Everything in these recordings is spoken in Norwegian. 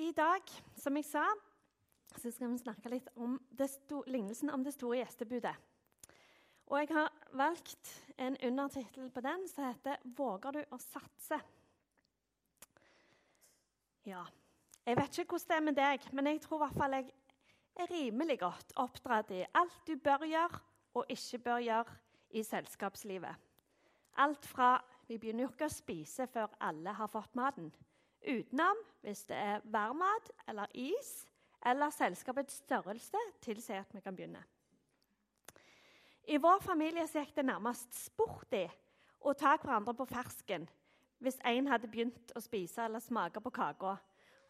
I dag, som jeg sa, så skal vi snakke litt om lignelsen om det store gjestebudet. Og jeg har valgt en undertittel på den som heter 'Våger du å satse?' Ja, jeg vet ikke hvordan det er med deg, men jeg tror i hvert fall jeg er rimelig godt oppdratt i alt du bør gjøre og ikke bør gjøre i selskapslivet. Alt fra vi begynner jo ikke å spise før alle har fått maten. Utenom hvis det er varmmat eller is eller selskapets størrelse tilsier at vi kan begynne. I vår familie gikk det nærmest sport i å ta hverandre på fersken hvis en hadde begynt å spise eller smake på kaka.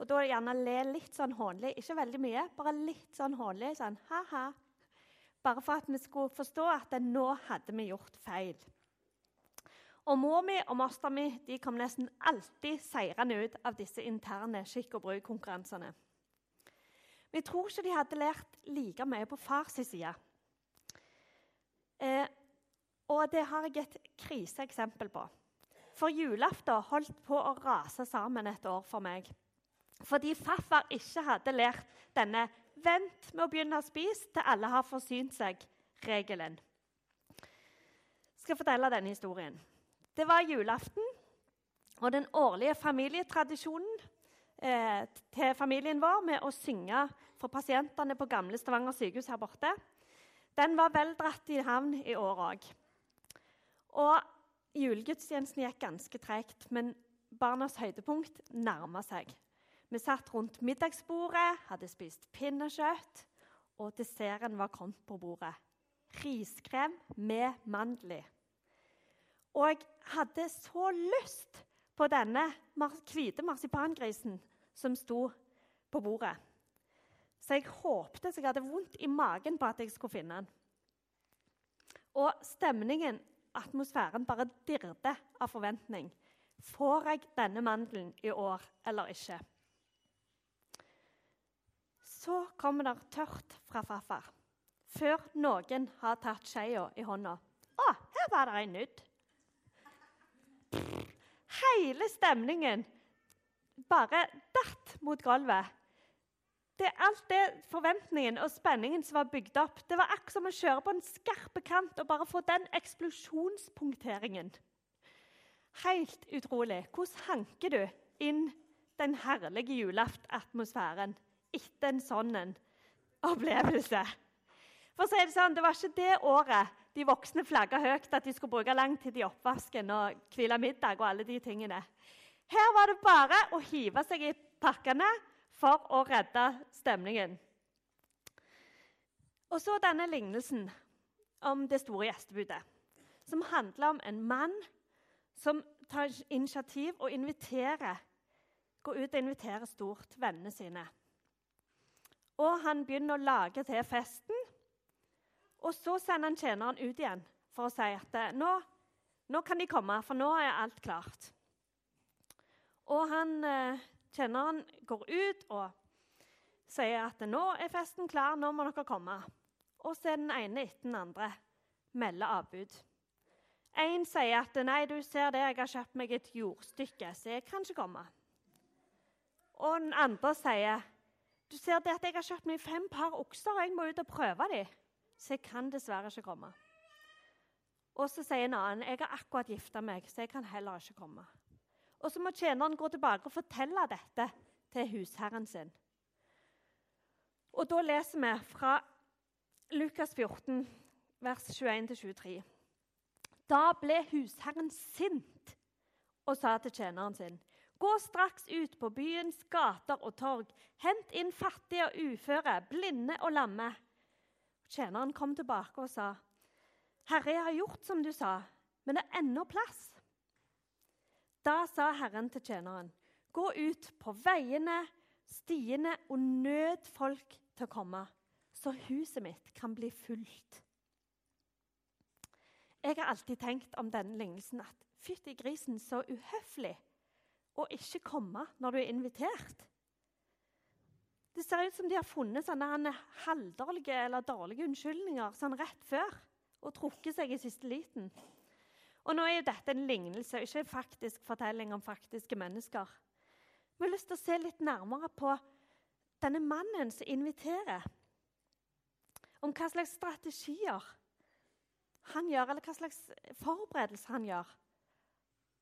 Og da gjerne le litt sånn hånlig. Ikke veldig mye, bare litt sånn hånlig. Sånn. Bare for at vi skulle forstå at nå hadde vi gjort feil. Og mor mi og master mi de kom nesten alltid seirende ut av disse interne skikk og bruk-konkurransene. Vi tror ikke de hadde lært like mye på fars side. Eh, og det har jeg et kriseeksempel på. For julaften holdt på å rase sammen et år for meg. Fordi farfar ikke hadde lært denne 'vent med å begynne å spise til alle har forsynt seg'-regelen. Jeg skal fortelle denne historien. Det var julaften, og den årlige familietradisjonen eh, til familien vår med å synge for pasientene på gamle Stavanger sykehus her borte, den var vel dratt i havn i år òg. Og julegudstjenesten gikk ganske tregt, men barnas høydepunkt nærma seg. Vi satt rundt middagsbordet, hadde spist pinnekjøtt, og desserten var kommet på bordet. Riskrem med mandler. Og jeg hadde så lyst på denne hvite marsipangrisen som sto på bordet. Så jeg håpte så jeg hadde vondt i magen på at jeg skulle finne den. Og stemningen, atmosfæren, bare dirret av forventning. Får jeg denne mandelen i år eller ikke? Så kommer det tørt fra farfar, før noen har tatt skeia i hånda. Å, her var det ei nydd! Hele stemningen bare datt mot gulvet. Det, alt det forventningen og spenningen som var bygd opp, det var akkurat som å kjøre på en skarpe kant og bare få den eksplosjonspunkteringen. Helt utrolig. Hvordan hanker du inn den herlige julaftatmosfæren etter en sånn opplevelse? For å si Det sånn, det var ikke det året de voksne flagga høyt at de skulle bruke lang tid i oppvasken og hvile middag. og alle de tingene. Her var det bare å hive seg i pakkene for å redde stemningen. Og så denne lignelsen om det store gjestebudet, som handler om en mann som tar initiativ og inviterer, går ut og inviterer stort vennene sine. Og han begynner å lage til festen. Og så sender han tjeneren ut igjen for å si at eh, nå, nå kan de komme, for nå er alt klart. Og han, eh, tjeneren går ut og sier at nå er festen klar, nå må dere komme. Og så er den ene etter den andre melder avbud. En sier at nei, du ser det, jeg har kjøpt meg et jordstykke, så jeg kan ikke komme. Og den andre sier du ser det at jeg har kjøpt meg fem par okser, og jeg må ut og prøve dem så jeg kan dessverre ikke komme. Og så sier en annen jeg har akkurat gifta meg, så jeg kan heller ikke komme. Og så må tjeneren gå tilbake og fortelle dette til husherren sin. Og da leser vi fra Lukas 14, vers 21-23. Da ble husherren sint og sa til tjeneren sin.: Gå straks ut på byens gater og torg. Hent inn fattige og uføre, blinde og lamme. Tjeneren kom tilbake og sa, 'Herre, jeg har gjort som du sa, men det er ennå plass.' Da sa Herren til tjeneren, 'Gå ut på veiene, stiene og nød folk til å komme, så huset mitt kan bli fullt.' Jeg har alltid tenkt om denne lignelsen at fytti grisen, så uhøflig å ikke komme når du er invitert. Det ser ut som de har funnet sånne halvdårlige eller dårlige unnskyldninger sånn rett før og trukket seg i siste liten. Og Nå er jo dette en lignelse, ikke en faktisk fortelling om faktiske mennesker. Vi har lyst til å se litt nærmere på denne mannen som inviterer. Om hva slags strategier han gjør, eller hva slags forberedelser han gjør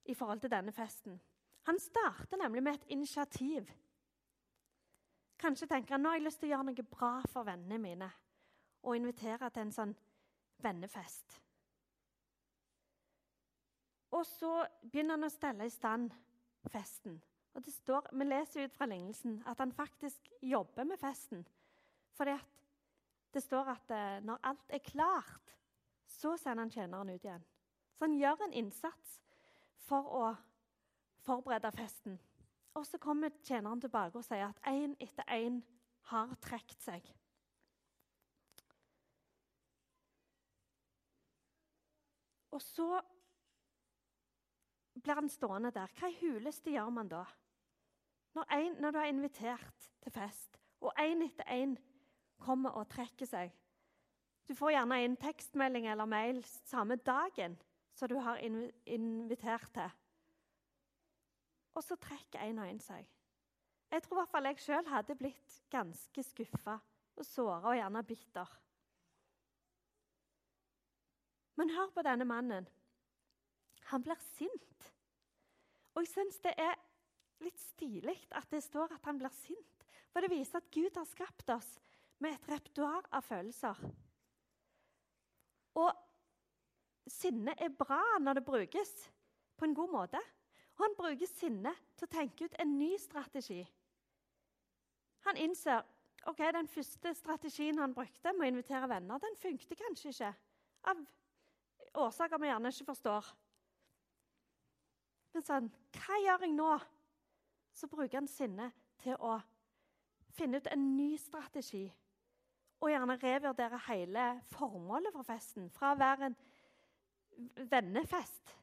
i forhold til denne festen. Han starter nemlig med et initiativ. Kanskje tenker han nå har jeg lyst til å gjøre noe bra for vennene mine og invitere til en sånn vennefest. Og så begynner han å stelle i stand festen. Og det står, Vi leser ut fra lignelsen at han faktisk jobber med festen. Fordi det står at eh, når alt er klart, så sender han tjeneren ut igjen. Så han gjør en innsats for å forberede festen. Og så kommer tjeneren tilbake og sier at én etter én har trukket seg. Og så blir han stående der. Hva i huleste gjør man da? Når, en, når du har invitert til fest, og én etter én kommer og trekker seg Du får gjerne en tekstmelding eller mail samme dagen som du har invitert til. Og så trekker en og en seg. Jeg tror i hvert fall jeg sjøl hadde blitt ganske skuffa og såra og gjerne bitter. Men hør på denne mannen. Han blir sint. Og jeg syns det er litt stilig at det står at han blir sint. For det viser at Gud har skapt oss med et repertoar av følelser. Og sinne er bra når det brukes på en god måte. Og han bruker sinne til å tenke ut en ny strategi. Han innser ok, den første strategien han brukte med å invitere venner, den funket kanskje ikke. Av årsaker vi gjerne ikke forstår. Men sånn Hva gjør jeg nå? Så bruker han sinnet til å finne ut en ny strategi. Og gjerne revurdere hele formålet for festen. Fra å være en vennefest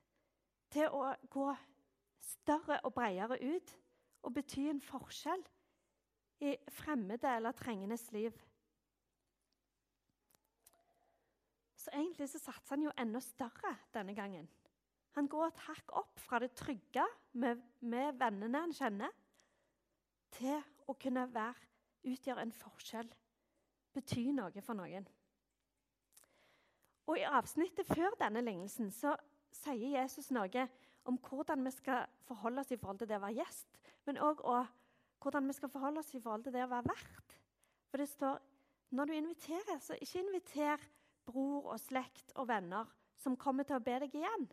til å gå større og bredere ut og bety en forskjell i fremmede eller trengendes liv. Så egentlig så satser han jo enda større denne gangen. Han går et hakk opp fra det trygge med, med vennene han kjenner, til å kunne være, utgjøre en forskjell, bety noe for noen. Og I avsnittet før denne lignelsen så sier Jesus noe om hvordan vi skal forholde oss i forhold til det å være gjest, men òg hvordan vi skal forholde oss i forhold til det å være vert. For det står når du inviterer, så ikke inviter bror og slekt og venner som kommer til å be deg igjen.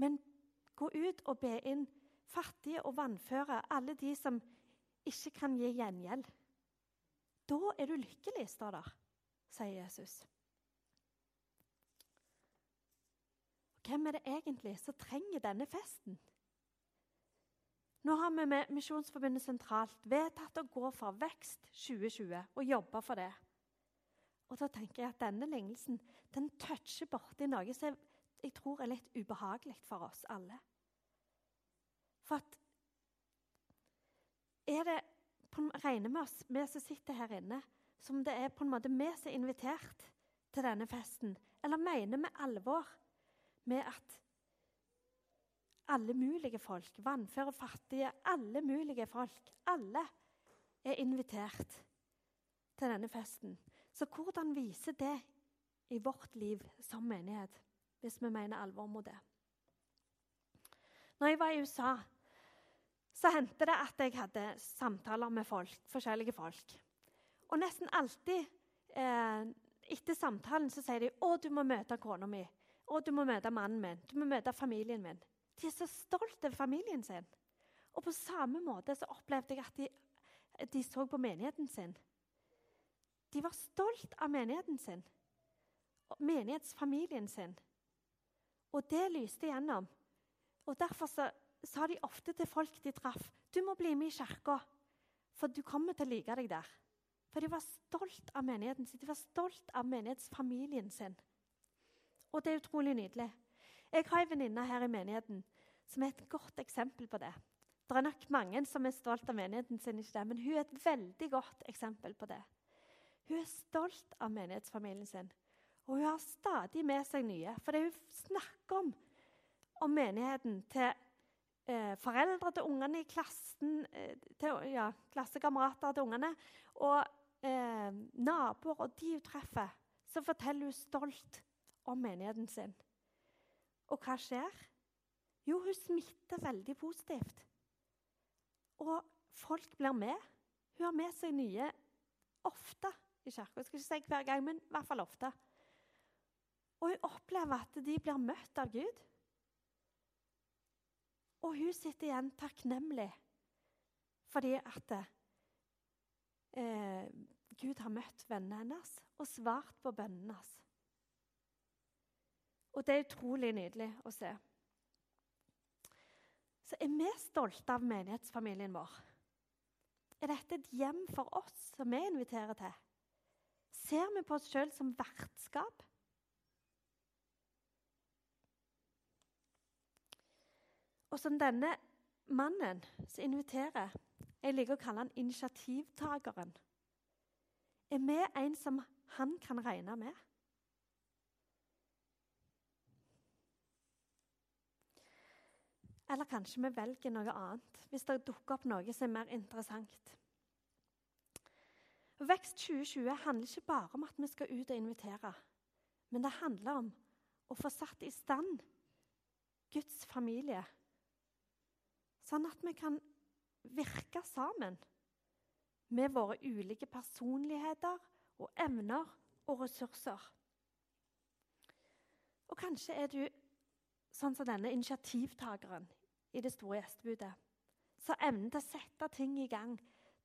Men gå ut og be inn fattige og vannføre, alle de som ikke kan gi gjengjeld. Da er du lykkelig, står der, sier Jesus. Hvem er det egentlig som trenger denne festen? Nå har vi med Misjonsforbundet sentralt vedtatt å gå for Vekst 2020 og jobbe for det. Og da tenker jeg at Denne lignelsen den toucher borti noe som jeg tror er litt ubehagelig for oss alle. For at er det Regner vi oss, vi som sitter her inne, som det er på en måte vi som er invitert til denne festen? Eller mener vi alvor med at alle mulige folk, vannføre fattige, alle mulige folk, alle er invitert til denne festen? Så hvordan viser det i vårt liv som menighet? hvis vi mener alvor mot det. Når jeg var i USA, så hendte det at jeg hadde samtaler med folk, forskjellige folk. Og nesten alltid eh, etter samtalen så sier de 'Å, du må møte kona mi'. 'Å, du må møte mannen min'. 'Du må møte familien min'. De er så stolte av familien sin. Og på samme måte så opplevde jeg at de, de så på menigheten sin. De var stolt av menigheten sin. Menighetsfamilien sin. Og det lyste igjennom. Og Derfor så, sa de ofte til folk de traff, du må bli med i kirka, for du kommer til å like deg der. For de var stolt av menigheten sin, de var stolt av menighetsfamilien sin. Og det er utrolig nydelig. Jeg har en venninne her i menigheten som er et godt eksempel på det. Det er nok mange som er stolt av menigheten sin, ikke det, men hun er et veldig godt eksempel på det. Hun er stolt av menighetsfamilien sin. Og hun har stadig med seg nye. For det hun snakker om, om menigheten til eh, foreldre til ungene i klassen, eh, til, ja, klassekamerater til ungene, og eh, naboer og de hun treffer, så forteller hun stolt om menigheten sin. Og hva skjer? Jo, hun smitter veldig positivt. Og folk blir med. Hun har med seg nye ofte i kirka. Skal ikke si hver gang, men i hvert fall ofte. Og hun opplever at de blir møtt av Gud. Og hun sitter igjen takknemlig fordi at eh, Gud har møtt vennene hennes og svart på bønnene hennes. Og det er utrolig nydelig å se. Så er vi stolte av menighetsfamilien vår. Er dette et hjem for oss som vi inviterer til? Ser vi på oss sjøl som vertskap? Og som denne mannen som inviterer Jeg liker å kalle han initiativtakeren. Er vi en som han kan regne med? Eller kanskje vi velger noe annet hvis det dukker opp noe som er mer interessant. Vekst 2020 handler ikke bare om at vi skal ut og invitere. Men det handler om å få satt i stand Guds familie Sånn at vi kan virke sammen med våre ulike personligheter og evner og ressurser. Og kanskje er du sånn som denne initiativtakeren i det store gjestebudet. Så evnen til å sette ting i gang,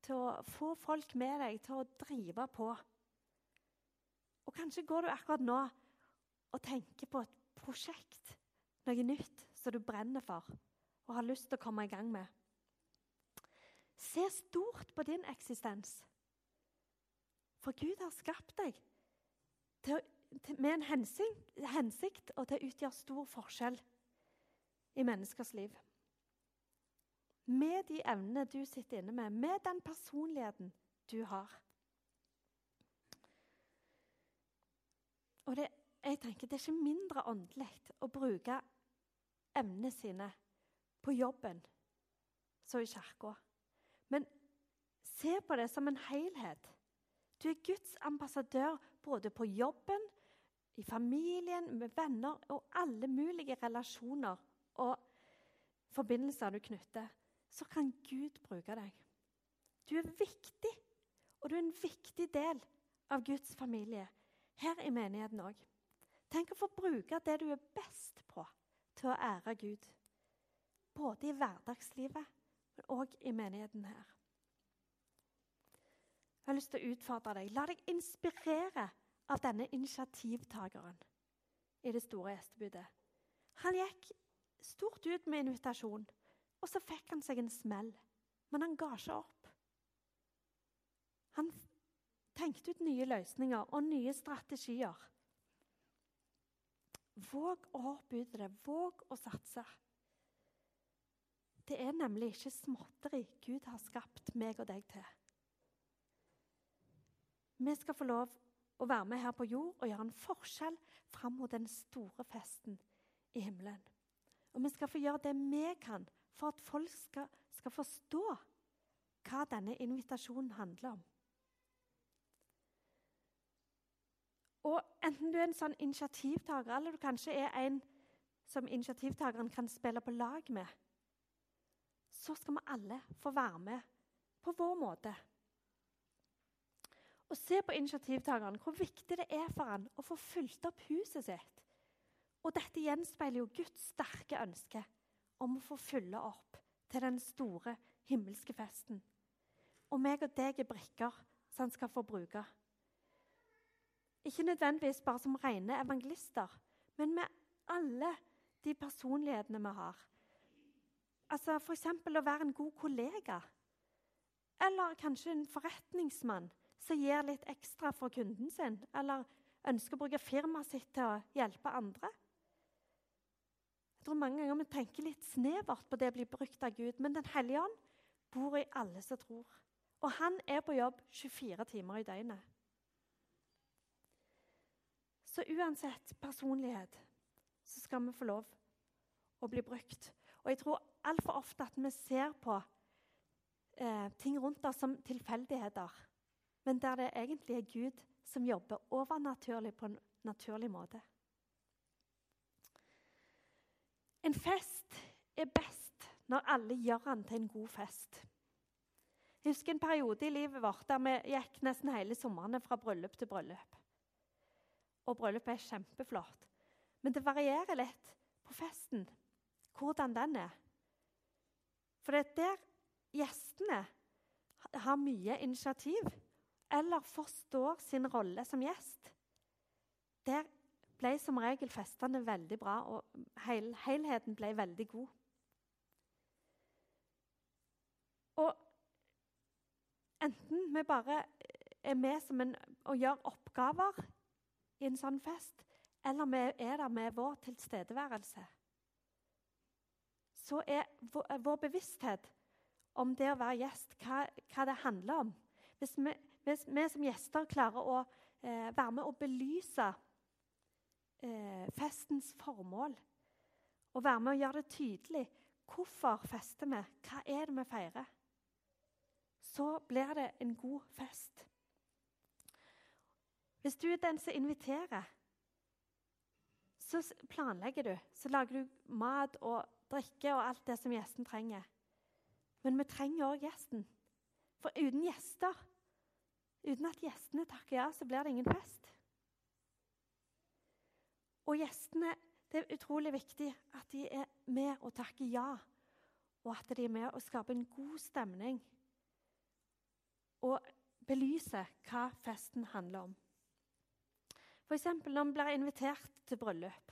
til å få folk med deg, til å drive på. Og kanskje går du akkurat nå og tenker på et prosjekt, noe nytt som du brenner for og har lyst til å komme i gang med. Se stort på din eksistens. For Gud har skapt deg til, til, med en hensikt, hensikt og til å utgjøre stor forskjell i menneskers liv. Med de evnene du sitter inne med, med den personligheten du har. Og det, jeg tenker, det er ikke mindre åndelig å bruke evnene sine på jobben som i kirka. Men se på det som en helhet. Du er Guds ambassadør både på jobben, i familien, med venner og alle mulige relasjoner og forbindelser du knytter. Så kan Gud bruke deg. Du er viktig, og du er en viktig del av Guds familie her i menigheten òg. Tenk å få bruke det du er best på, til å ære Gud. Både i hverdagslivet, men òg i menigheten her. Jeg har lyst til å utfordre deg. La deg inspirere av denne initiativtakeren i det store gjestebudet. Han gikk stort ut med invitasjon, og så fikk han seg en smell. Men han ga ikke opp. Han tenkte ut nye løsninger og nye strategier. Våg å hoppe ut i det. Våg å satse. Det er nemlig ikke småtteri Gud har skapt meg og deg til. Vi skal få lov å være med her på jord og gjøre en forskjell fram mot den store festen i himmelen. Og vi skal få gjøre det vi kan for at folk skal, skal forstå hva denne invitasjonen handler om. Og Enten du er en sånn initiativtaker, eller du kanskje er en som initiativtakeren kan spille på lag med, så skal vi alle få være med på vår måte. Og se på initiativtakeren, hvor viktig det er for han å få fulgt opp huset sitt. Og dette gjenspeiler jo Guds sterke ønske om å få fylle opp til den store himmelske festen. Og meg og deg er brikker som han skal få bruke. Ikke nødvendigvis bare som rene evangelister, men med alle de personlighetene vi har Altså F.eks. å være en god kollega. Eller kanskje en forretningsmann som gir litt ekstra for kunden sin. Eller ønsker å bruke firmaet sitt til å hjelpe andre. Jeg tror mange ganger vi tenker litt snevert på det å bli brukt av Gud. Men Den hellige ånd bor i alle som tror. Og han er på jobb 24 timer i døgnet. Så uansett personlighet så skal vi få lov å bli brukt. Og jeg tror altfor ofte at vi ser på eh, ting rundt oss som tilfeldigheter. Men der det egentlig er Gud som jobber overnaturlig på en naturlig måte. En fest er best når alle gjør den til en god fest. Jeg husker en periode i livet vårt der vi gikk nesten hele somrene fra bryllup til bryllup. Og bryllupet er kjempeflott. Men det varierer litt på festen hvordan den er. For det er der gjestene har mye initiativ eller forstår sin rolle som gjest. Der ble som regel festene veldig bra, og hel, helheten ble veldig god. Og enten vi bare er med en, og gjør oppgaver i en sånn fest, eller vi er der med vår tilstedeværelse, så er vår bevissthet om det å være gjest, hva, hva det handler om Hvis vi, hvis vi som gjester klarer å eh, være med og belyse eh, festens formål, og være med å gjøre det tydelig hvorfor fester vi, hva er det vi feirer så blir det en god fest. Hvis du er den som inviterer, så planlegger du. Så lager du mat og drikke og alt det som gjesten trenger. Men vi trenger òg gjesten. For uten gjester, uten at gjestene takker ja, så blir det ingen fest. Og gjestene Det er utrolig viktig at de er med og takker ja, og at de er med og skaper en god stemning og belyse hva festen handler om. F.eks. når vi blir invitert til bryllup.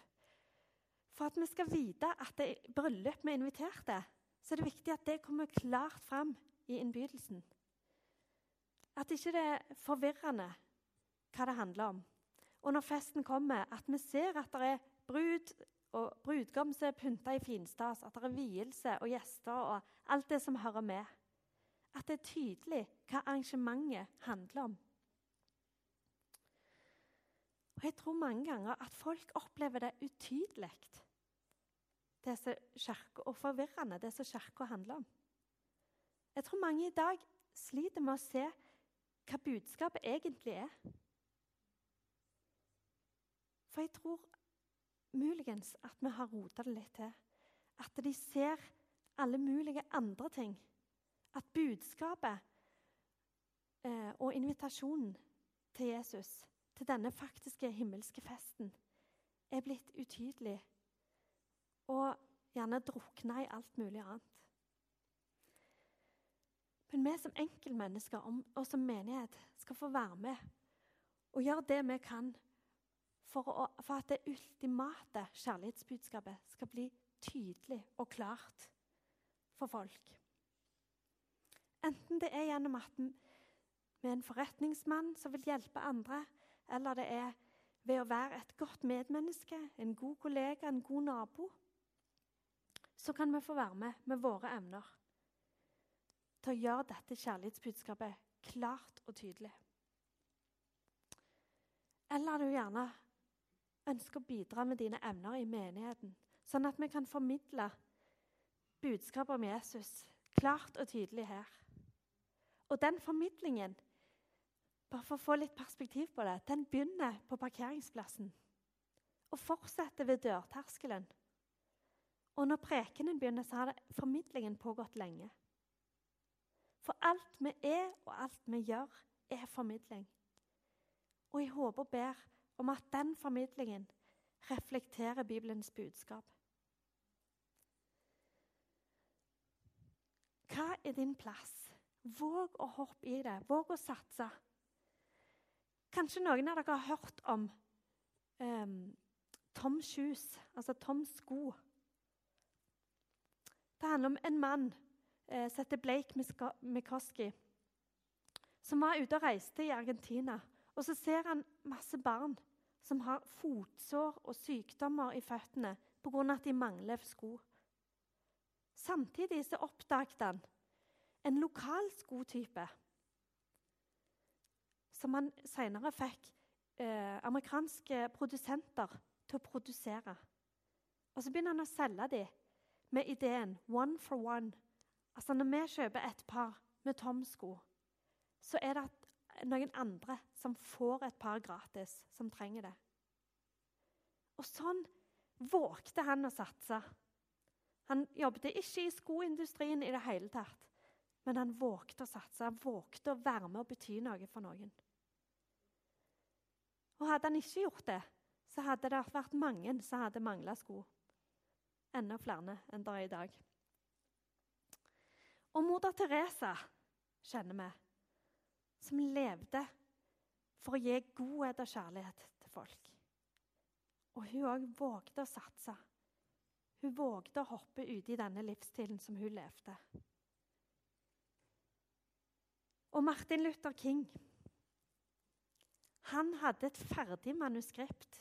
For at vi skal vite at det er bryllup vi er invitert til, så er det viktig at det kommer klart fram i innbydelsen. At ikke det er forvirrende hva det handler om. Og når festen kommer, at vi ser at det er brud og brudgom som er pynta i finstas, at det er vielse og gjester og alt det som hører med at det er tydelig hva arrangementet handler om. Og Jeg tror mange ganger at folk opplever det utydelig, det som kirke, og forvirrende, det som kirka handler om. Jeg tror mange i dag sliter med å se hva budskapet egentlig er. For jeg tror muligens at vi har rota det litt til. At de ser alle mulige andre ting at budskapet eh, og invitasjonen til Jesus, til denne faktiske himmelske festen, er blitt utydelig og gjerne drukna i alt mulig annet. Men vi som enkeltmennesker og som menighet skal få være med og gjøre det vi kan for, å, for at det ultimate kjærlighetsbudskapet skal bli tydelig og klart for folk. Enten det er gjennom at vi er en forretningsmann som vil hjelpe andre, eller det er ved å være et godt medmenneske, en god kollega, en god nabo, så kan vi få være med med våre evner til å gjøre dette kjærlighetsbudskapet klart og tydelig. Eller du gjerne ønsker å bidra med dine evner i menigheten, sånn at vi kan formidle budskapet om Jesus klart og tydelig her. Og den formidlingen, bare for å få litt perspektiv på det, den begynner på parkeringsplassen og fortsetter ved dørterskelen. Og når prekenen begynner, så har formidlingen pågått lenge. For alt vi er, og alt vi gjør, er formidling. Og jeg håper og ber om at den formidlingen reflekterer Bibelens budskap. Hva er din plass? Våg å hoppe i det. Våg å satse. Kanskje noen av dere har hørt om um, Tom Shoes, altså Tom Sko. Det handler om en mann eh, som heter Blake Mikoski, som var ute og reiste i Argentina. Og så ser han masse barn som har fotsår og sykdommer i føttene pga. at de mangler sko. Samtidig så oppdaget han en lokal skotype som han senere fikk eh, amerikanske produsenter til å produsere. Og Så begynner han å selge dem med ideen 'one for one'. Altså Når vi kjøper et par med Tom-sko, så er det noen andre som får et par gratis, som trenger det. Og sånn vågte han å satse. Han jobbet ikke i skoindustrien i det hele tatt, men han vågte å satse. Han vågte å være med og bety noe for noen. Og hadde han ikke gjort det, så hadde det vært mange som hadde mangla sko. Enda flere enn det er i dag. Og moder Teresa kjenner vi, som levde for å gi godhet og kjærlighet til folk. Og hun òg vågde å satse. Hun vågde å hoppe ute i denne livsstilen som hun levde. Og Martin Luther King han hadde et ferdig manuskript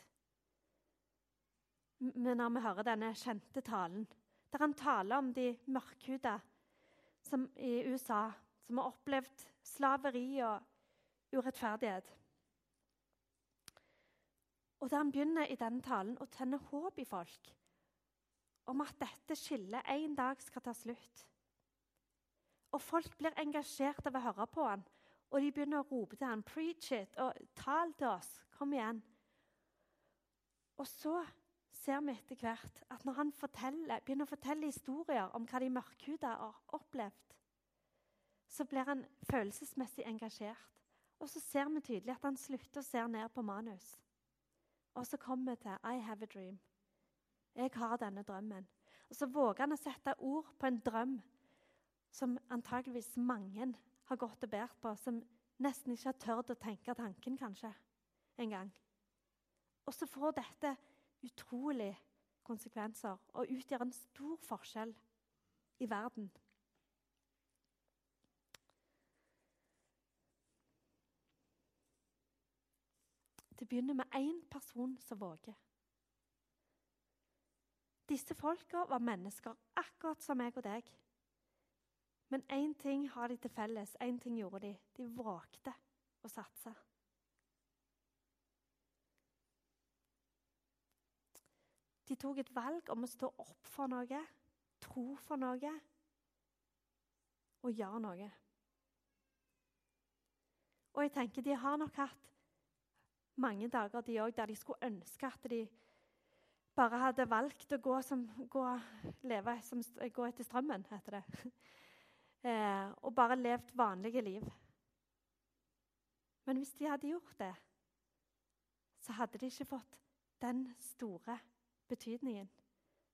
Men når vi hører denne kjente talen, der han taler om de mørkhuda i USA som har opplevd slaveri og urettferdighet. Og der han begynner i denne talen å tenne håp i folk om at dette skillet en dag skal ta slutt. Og folk blir engasjert av å høre på han, og de begynner å rope til han, 'Preach it!' og 'Tal til oss! Kom igjen!' Og så ser vi etter hvert at når han begynner å fortelle historier om hva de mørkhuda har opplevd, så blir han følelsesmessig engasjert. Og så ser vi tydelig at han slutter å se ned på manus. Og så kommer vi til 'I have a dream'. Jeg har denne drømmen. Og så våger han å sette ord på en drøm som antageligvis mange har gått og båret på, som nesten ikke har tørt å tenke tanken kanskje en gang. Og så får dette utrolig konsekvenser og utgjør en stor forskjell i verden. Det begynner med én person som våger. Disse folka var mennesker, akkurat som meg og deg. Men én ting har de til felles. Én ting gjorde de. De vågte å satse. De tok et valg om å stå opp for noe, tro for noe og gjøre noe. Og jeg tenker De har nok hatt mange dager de også, der de skulle ønske at de bare hadde valgt å gå, som, gå, leve som, gå etter strømmen, heter det. Eh, og bare levd vanlige liv. Men hvis de hadde gjort det, så hadde de ikke fått den store betydningen.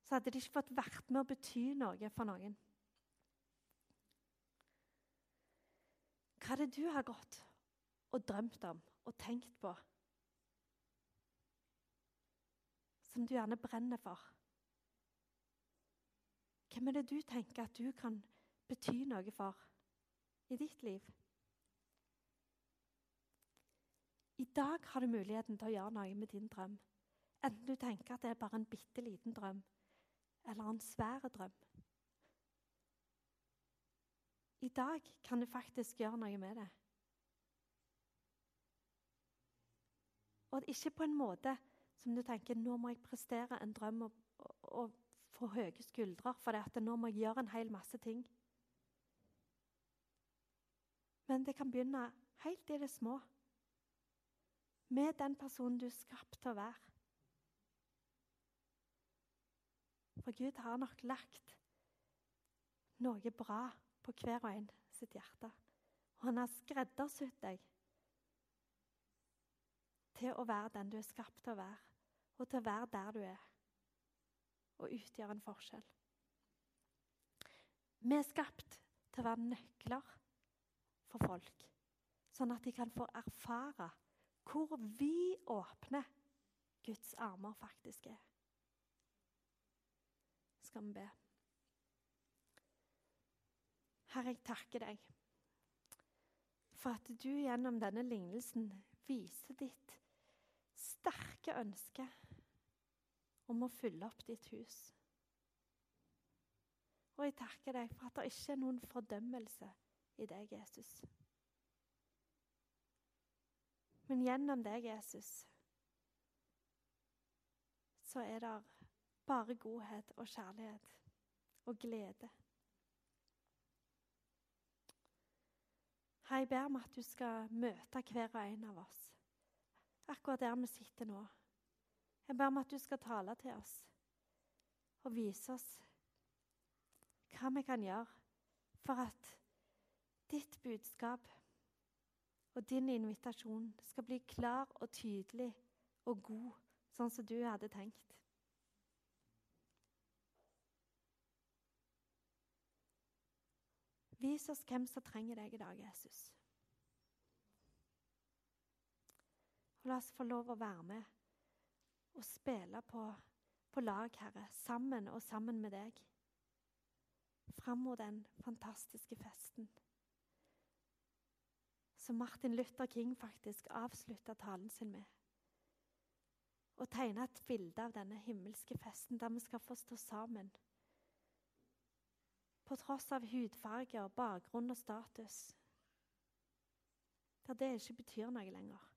Så hadde de ikke fått vært med å bety noe for noen. Hva er det du har gått og drømt om og tenkt på? Som du gjerne brenner for? Hvem er det du tenker at du kan bety noe for i ditt liv? I dag har du muligheten til å gjøre noe med din drøm. Enten du tenker at det er bare en bitte liten drøm eller en svær drøm. I dag kan du faktisk gjøre noe med det. Og ikke på en måte som du tenker nå må jeg prestere en drøm og, og, og få høye skuldre, for at nå må jeg gjøre en hel masse ting. Men det kan begynne helt i det små. Med den personen du er skapt til å være. For Gud har nok lagt noe bra på hver og en sitt hjerte. Og han har skreddersydd deg til å være den du er skapt til å være, og til å være der du er, og utgjøre en forskjell. Vi er skapt til å være nøkler for folk, sånn at de kan få erfare hvor vi åpner Guds armer faktisk er skal vi be. Herre, jeg takker deg for at du gjennom denne lignelsen viser ditt sterke ønske om å fylle opp ditt hus. Og jeg takker deg for at det ikke er noen fordømmelse i deg, Jesus. Men gjennom deg, Jesus, så er det bare godhet og kjærlighet og glede. Her jeg ber om at du skal møte hver og en av oss akkurat der vi sitter nå. Jeg ber om at du skal tale til oss og vise oss hva vi kan gjøre for at ditt budskap og din invitasjon skal bli klar og tydelig og god, sånn som du hadde tenkt. Vis oss hvem som trenger deg i dag, Jesus. La oss få lov å være med og spille på, på lag, Herre, sammen og sammen med deg. Fram mot den fantastiske festen som Martin Luther King faktisk avslutta talen sin med. Og tegne et bilde av denne himmelske festen der vi skal få stå sammen. På tross av hudfarge og bakgrunn og status. Der det ikke betyr noe lenger.